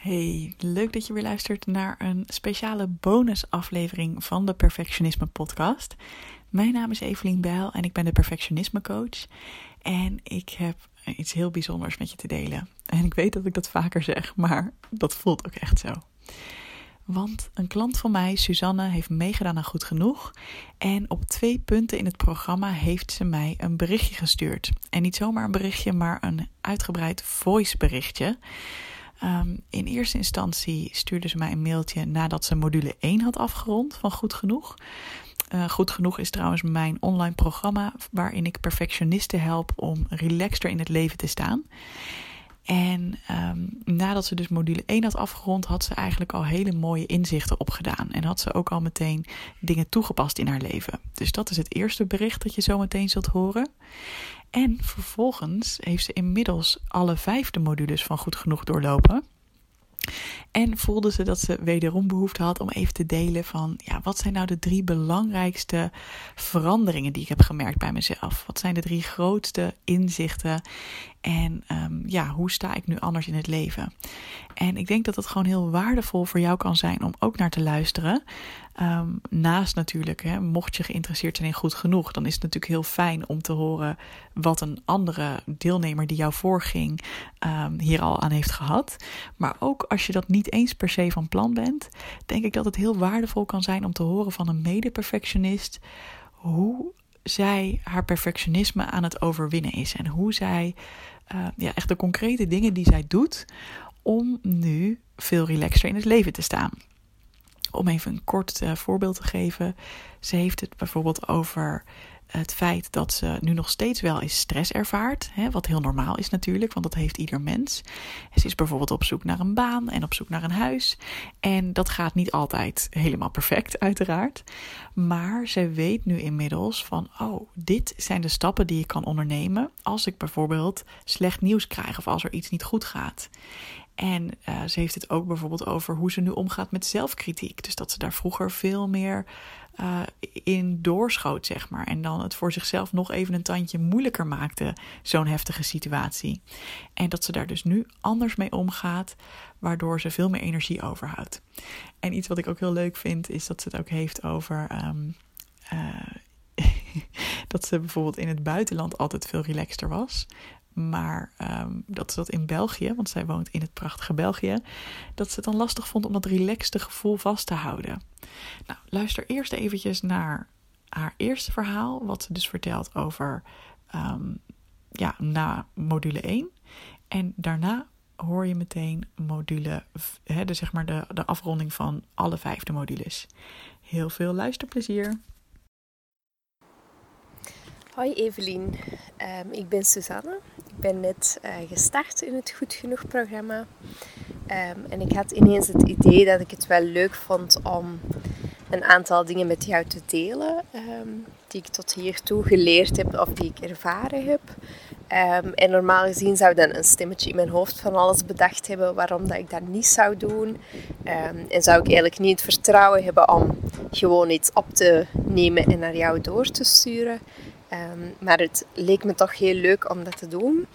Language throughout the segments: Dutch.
Hey, leuk dat je weer luistert naar een speciale bonusaflevering van de Perfectionisme Podcast. Mijn naam is Evelien Bijl en ik ben de Perfectionisme Coach. En ik heb iets heel bijzonders met je te delen. En ik weet dat ik dat vaker zeg, maar dat voelt ook echt zo. Want een klant van mij, Suzanne, heeft meegedaan aan Goed Genoeg. En op twee punten in het programma heeft ze mij een berichtje gestuurd. En niet zomaar een berichtje, maar een uitgebreid voice berichtje. Um, in eerste instantie stuurde ze mij een mailtje nadat ze module 1 had afgerond van Goed Genoeg. Uh, Goed Genoeg is trouwens mijn online programma waarin ik perfectionisten help om relaxter in het leven te staan. En um, nadat ze dus module 1 had afgerond, had ze eigenlijk al hele mooie inzichten opgedaan. En had ze ook al meteen dingen toegepast in haar leven. Dus dat is het eerste bericht dat je zo meteen zult horen. En vervolgens heeft ze inmiddels alle vijf de modules van Goed Genoeg doorlopen. En voelde ze dat ze wederom behoefte had om even te delen van, ja, wat zijn nou de drie belangrijkste veranderingen die ik heb gemerkt bij mezelf? Wat zijn de drie grootste inzichten? En um, ja, hoe sta ik nu anders in het leven? En ik denk dat het gewoon heel waardevol voor jou kan zijn om ook naar te luisteren. Um, naast natuurlijk, hè, mocht je geïnteresseerd zijn in goed genoeg, dan is het natuurlijk heel fijn om te horen wat een andere deelnemer die jou voorging um, hier al aan heeft gehad. Maar ook als je dat niet eens per se van plan bent, denk ik dat het heel waardevol kan zijn om te horen van een mede-perfectionist hoe zij haar perfectionisme aan het overwinnen is. En hoe zij uh, ja, echt de concrete dingen die zij doet om nu veel relaxter in het leven te staan. Om even een kort uh, voorbeeld te geven. Ze heeft het bijvoorbeeld over het feit dat ze nu nog steeds wel eens stress ervaart. Hè, wat heel normaal is natuurlijk, want dat heeft ieder mens. Ze is bijvoorbeeld op zoek naar een baan en op zoek naar een huis. En dat gaat niet altijd helemaal perfect, uiteraard. Maar ze weet nu inmiddels van: oh, dit zijn de stappen die ik kan ondernemen als ik bijvoorbeeld slecht nieuws krijg of als er iets niet goed gaat. En uh, ze heeft het ook bijvoorbeeld over hoe ze nu omgaat met zelfkritiek. Dus dat ze daar vroeger veel meer uh, in doorschoot, zeg maar. En dan het voor zichzelf nog even een tandje moeilijker maakte, zo'n heftige situatie. En dat ze daar dus nu anders mee omgaat, waardoor ze veel meer energie overhoudt. En iets wat ik ook heel leuk vind, is dat ze het ook heeft over. Um, uh, dat ze bijvoorbeeld in het buitenland altijd veel relaxter was. Maar um, dat ze dat in België, want zij woont in het prachtige België, dat ze het dan lastig vond om dat relaxte gevoel vast te houden. Nou, luister eerst eventjes naar haar eerste verhaal, wat ze dus vertelt over um, ja, na module 1. En daarna hoor je meteen module, de, zeg maar de, de afronding van alle vijfde modules. Heel veel luisterplezier! Hoi Evelien, um, ik ben Suzanne. Ben net uh, gestart in het Goed Genoeg programma. Um, en ik had ineens het idee dat ik het wel leuk vond om een aantal dingen met jou te delen. Um, die ik tot hiertoe geleerd heb of die ik ervaren heb. en normaal gezien zou dan een stemmetje in mijn hoofd van alles bedacht hebben waarom dat ik dat niet zou doen. en zou ik eigenlijk niet het vertrouwen hebben om gewoon iets op te nemen en naar jou door te sturen. Um, maar het leek me toch heel leuk om dat te doen.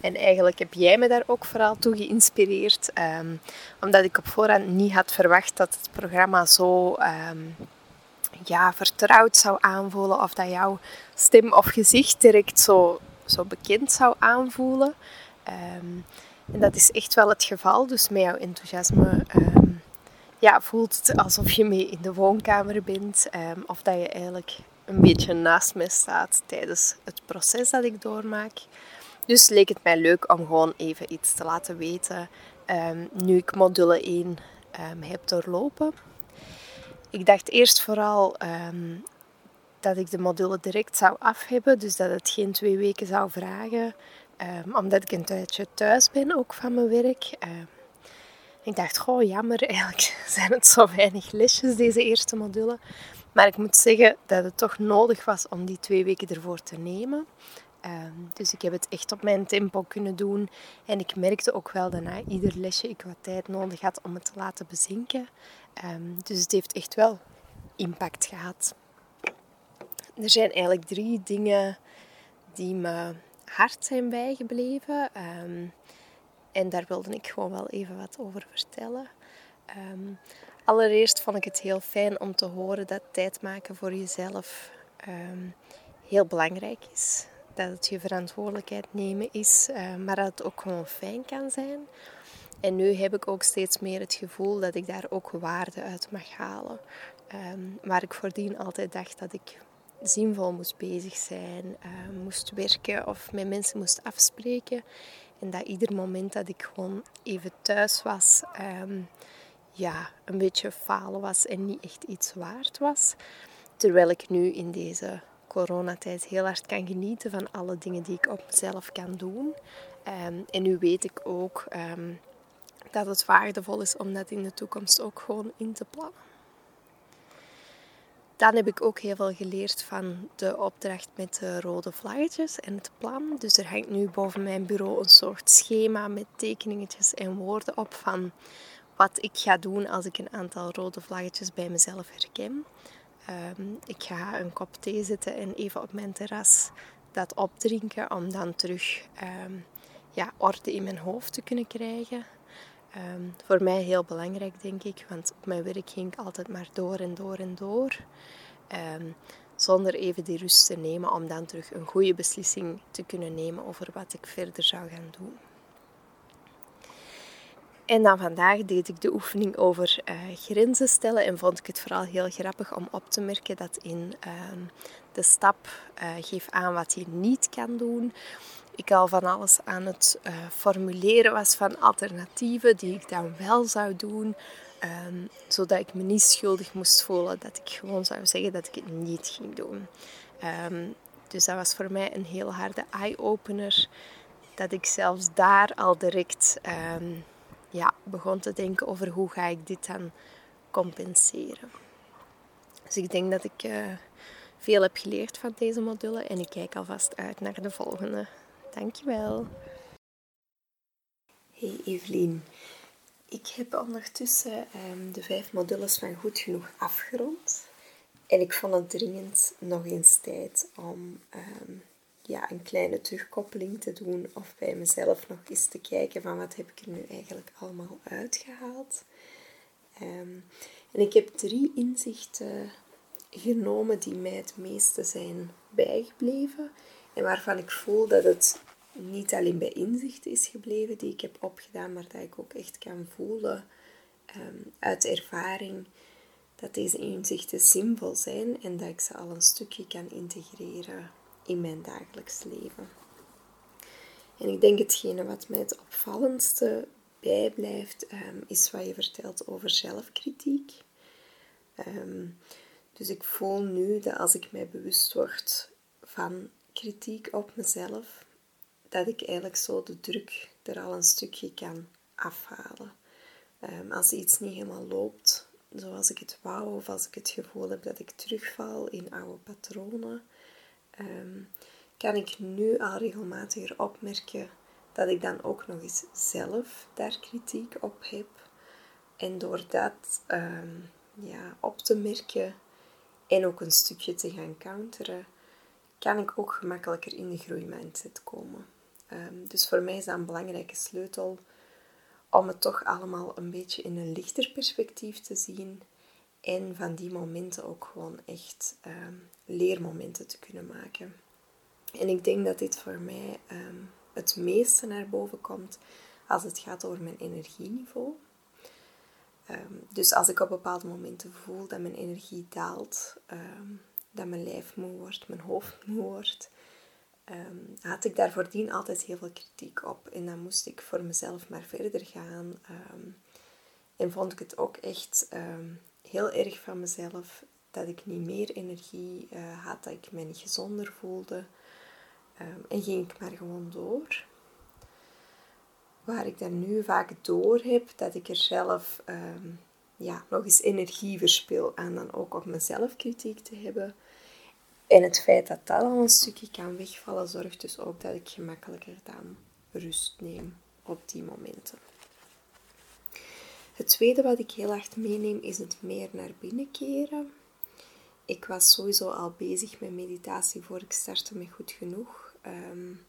En eigenlijk heb jij me daar ook vooral toe geïnspireerd. Um, omdat ik op voorhand niet had verwacht dat het programma zo um, ja, vertrouwd zou aanvoelen. Of dat jouw stem of gezicht direct zo, zo bekend zou aanvoelen. en dat is echt wel het geval. Dus met jouw enthousiasme ja, voelt het alsof je mee in de woonkamer bent. of dat je eigenlijk een beetje naast mij staat tijdens het proces dat ik doormaak. Dus leek het mij leuk om gewoon even iets te laten weten um, nu ik module 1 um, ehm, heb doorlopen. Ik dacht eerst vooral um, dat ik de module direct zou af hebben, dus dat het geen twee weken zou vragen, omdat ik een tijdje thuis ben ook van mijn werk. ik dacht, goh, jammer, eigenlijk zijn het zo weinig lesjes deze eerste module. Maar ik moet zeggen dat het toch nodig was om die twee weken ervoor te nemen. Um, dus ik heb het echt op mijn tempo kunnen doen. En ik merkte ook wel dat na ieder lesje ik wat tijd nodig had om het te laten bezinken. Um, dus het heeft echt wel impact gehad. Er zijn eigenlijk drie dingen die me hard zijn bijgebleven. Um, en daar wilde ik gewoon wel even wat over vertellen. Ehm, allereerst vond ik het heel fijn om te horen dat tijd maken voor jezelf ehm, heel belangrijk is. Dat het je verantwoordelijkheid nemen is, uh, maar dat het ook gewoon fijn kan zijn. En nu heb ik ook steeds meer het gevoel dat ik daar ook waarde uit mag halen. Um, waar ik voordien altijd dacht dat ik zinvol moest bezig zijn, moest werken of met mensen moest afspreken. En dat ieder moment dat ik gewoon even thuis was, ja, een beetje falen was en niet echt iets waard was. Terwijl ik nu in deze coronatijd heel hard kan genieten van alle dingen die ik op mezelf kan doen. Um, en nu weet ik ook um, dat het waardevol is om dat in de toekomst ook gewoon in te plannen dan heb ik ook heel veel geleerd van de opdracht met de rode vlaggetjes en het plan. Dus er hangt nu boven mijn bureau een soort schema met tekeningetjes en woorden op van wat ik ga doen als ik een aantal rode vlaggetjes bij mezelf herken. Ehm, ik ga een kop thee zetten en even op mijn terras dat opdrinken om dan terug um, ja, orde in mijn hoofd te kunnen krijgen. Ehm, voor mij heel belangrijk, denk ik, want op mijn werk ging ik altijd maar door en door en door. Ehm, zonder even die rust te nemen om dan terug een goede beslissing te kunnen nemen over wat ik verder zou gaan doen. En dan vandaag deed ik de oefening over uh, grenzen stellen en vond ik het vooral heel grappig om op te merken dat in ehm, de stap uh, geef aan wat je niet kan doen, ik al van alles aan het uh, formuleren was van alternatieven die ik dan wel zou doen. Um, zodat ik me niet schuldig moest voelen dat ik gewoon zou zeggen dat ik het niet ging doen. Um, dus dat was voor mij een heel harde eye-opener. Dat ik zelfs daar al direct ja, begon te denken over hoe ga ik dit dan compenseren. Dus ik denk dat ik uh, veel heb geleerd van deze module en ik kijk alvast uit naar de volgende. Dankjewel. Hey Evelien. Ik heb ondertussen um, de vijf modules van Goed Genoeg afgerond. En ik vond het dringend nog eens tijd om um, ja, een kleine terugkoppeling te doen. Of bij mezelf nog eens te kijken van wat heb ik er nu eigenlijk allemaal uitgehaald. Um, en ik heb drie inzichten genomen die mij het meeste zijn bijgebleven. En waarvan ik voel dat het niet alleen bij inzichten is gebleven die ik heb opgedaan, maar dat ik ook echt kan voelen um, uit ervaring dat deze inzichten simpel zijn en dat ik ze al een stukje kan integreren in mijn dagelijks leven. En ik denk hetgene wat mij het opvallendste bijblijft, um, is wat je vertelt over zelfkritiek. Um, dus ik voel nu dat als ik mij bewust word van kritiek op mezelf, dat ik eigenlijk zo de druk er al een stukje kan afhalen. Um, als iets niet helemaal loopt zoals ik het wou, of als ik het gevoel heb dat ik terugval in oude patronen, ehm, kan ik nu al regelmatig opmerken dat ik dan ook nog eens zelf daar kritiek op heb. En door dat ehm, ja, op te merken en ook een stukje te gaan counteren, kan ik ook gemakkelijker in de groeimindset komen. Um, dus voor mij is dat een belangrijke sleutel om het toch allemaal een beetje in een lichter perspectief te zien en van die momenten ook gewoon echt um, leermomenten te kunnen maken. En ik denk dat dit voor mij um, het meeste naar boven komt als het gaat over mijn energieniveau. dus als ik op bepaalde momenten voel dat mijn energie daalt, dat mijn lijf moe wordt, mijn hoofd moe wordt, had ik daar voordien altijd heel veel kritiek op. En dan moest ik voor mezelf maar verder gaan. Ehm, en vond ik het ook echt ehm, heel erg van mezelf dat ik niet meer energie uh, had, dat ik me niet gezonder voelde. en ging ik maar gewoon door. Waar ik dan nu vaak door heb, dat ik er zelf ja, nog eens energie verspil aan dan ook op mezelf kritiek te hebben. En het feit dat dat al een stukje kan wegvallen, zorgt dus ook dat ik gemakkelijker dan rust neem op die momenten. Het tweede wat ik heel hard meeneem is het meer naar binnen keren. Ik was sowieso al bezig met meditatie voor ik startte met goed genoeg. Um,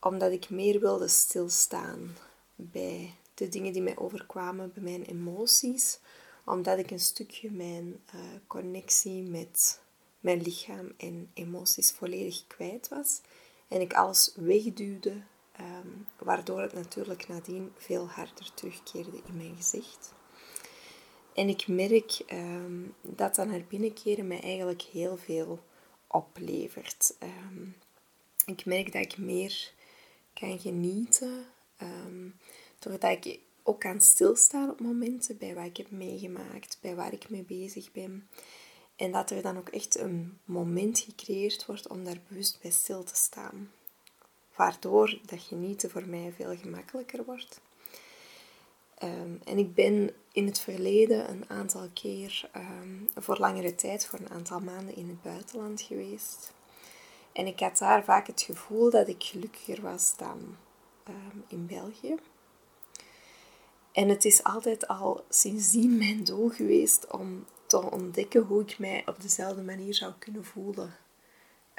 omdat ik meer wilde stilstaan bij de dingen die mij overkwamen, bij mijn emoties, omdat ik een stukje mijn uh, connectie met mijn lichaam en emoties volledig kwijt was. En ik alles wegduwde, um, waardoor het natuurlijk nadien veel harder terugkeerde in mijn gezicht. En ik merk um, dat dan naar binnenkeren mij eigenlijk heel veel oplevert. Um, ik merk dat ik meer kan genieten, doordat ik ook kan stilstaan op momenten bij wat ik heb meegemaakt, bij waar ik mee bezig ben. En dat er dan ook echt een moment gecreëerd wordt om daar bewust bij stil te staan. Waardoor dat genieten voor mij veel gemakkelijker wordt. Um, en ik ben in het verleden een aantal keer um, voor langere tijd, voor een aantal maanden in het buitenland geweest. En ik had daar vaak het gevoel dat ik gelukkiger was dan um, in België. En het is altijd al sindsdien mijn doel geweest om te ontdekken hoe ik mij op dezelfde manier zou kunnen voelen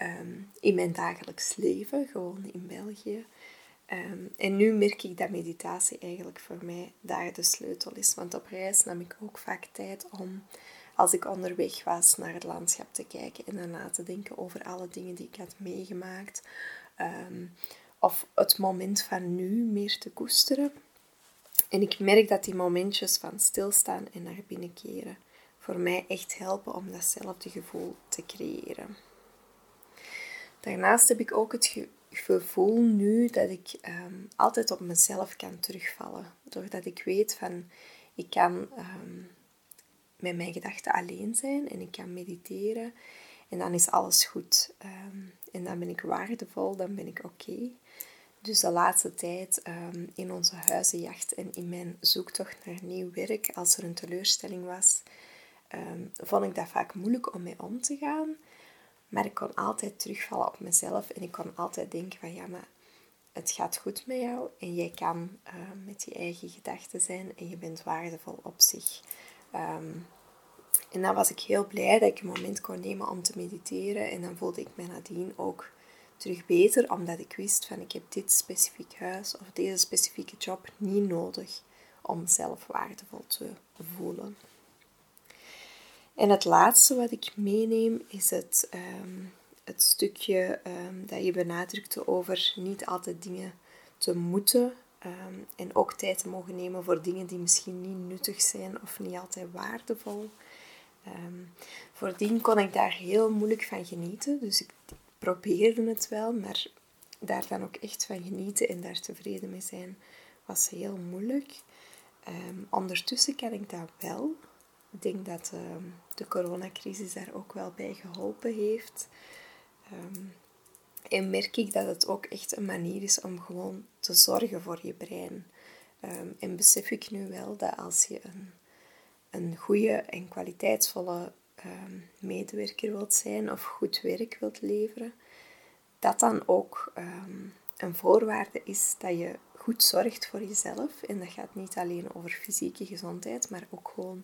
um, in mijn dagelijks leven, gewoon in België. Um, en nu merk ik dat meditatie eigenlijk voor mij daar de sleutel is. Want op reis nam ik ook vaak tijd om, als ik onderweg was, naar het landschap te kijken en daarna te denken over alle dingen die ik had meegemaakt. Um, of het moment van nu meer te koesteren. En ik merk dat die momentjes van stilstaan en naar binnen keren voor mij echt helpen om datzelfde gevoel te creëren. Daarnaast heb ik ook het gevoel nu dat ik um, altijd op mezelf kan terugvallen. Doordat ik weet van ik kan um, met mijn gedachten alleen zijn en ik kan mediteren. En dan is alles goed. Um, en dan ben ik waardevol, dan ben ik oké. Dus de laatste tijd in onze huizenjacht en in mijn zoektocht naar nieuw werk, als er een teleurstelling was, vond ik dat vaak moeilijk om mee om te gaan. Maar ik kon altijd terugvallen op mezelf en ik kon altijd denken van ja, maar het gaat goed met jou en jij kan uh, met je eigen gedachten zijn en je bent waardevol op zich. Um, en dan was ik heel blij dat ik een moment kon nemen om te mediteren en dan voelde ik me nadien ook terug beter, omdat ik wist van ik heb dit specifiek huis of deze specifieke job niet nodig om zelf waardevol te voelen. En het laatste wat ik meeneem is het, um, het stukje um, dat je benadrukte over niet altijd dingen te moeten um, en ook tijd te mogen nemen voor dingen die misschien niet nuttig zijn of niet altijd waardevol. voordien kon ik daar heel moeilijk van genieten, dus ik probeerde het wel, maar daar dan ook echt van genieten en daar tevreden mee zijn was heel moeilijk. ondertussen kan ik dat wel. Ik denk dat ehm, de coronacrisis daar ook wel bij geholpen heeft. Ehm, en merk ik dat het ook echt een manier is om gewoon te zorgen voor je brein. Ehm, en besef ik nu wel dat als je een, een goede en kwaliteitsvolle medewerker wilt zijn of goed werk wilt leveren, dat dan ook een voorwaarde is dat je goed zorgt voor jezelf. En dat gaat niet alleen over fysieke gezondheid, maar ook gewoon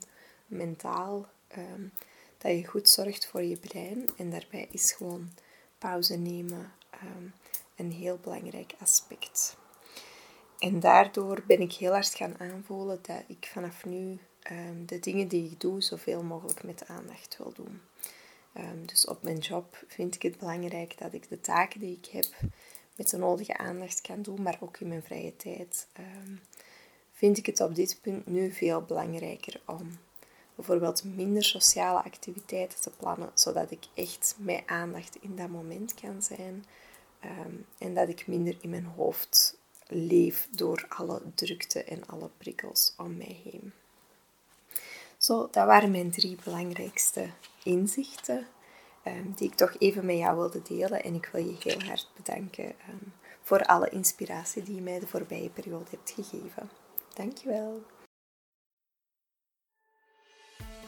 mentaal, ehm, dat je goed zorgt voor je brein. En daarbij is gewoon pauze nemen ehm, een heel belangrijk aspect. En daardoor ben ik heel hard gaan aanvoelen dat ik vanaf nu ehm, de dingen die ik doe zoveel mogelijk met aandacht wil doen. dus op mijn job vind ik het belangrijk dat ik de taken die ik heb met de nodige aandacht kan doen, maar ook in mijn vrije tijd vind ik het op dit punt nu veel belangrijker om bijvoorbeeld minder sociale activiteiten te plannen, zodat ik echt met aandacht in dat moment kan zijn ehm, en dat ik minder in mijn hoofd leef door alle drukte en alle prikkels om mij heen. Zo, dat waren mijn drie belangrijkste inzichten um, die ik toch even met jou wilde delen. En ik wil je heel hard bedanken um, voor alle inspiratie die je mij de voorbije periode hebt gegeven. Dankjewel.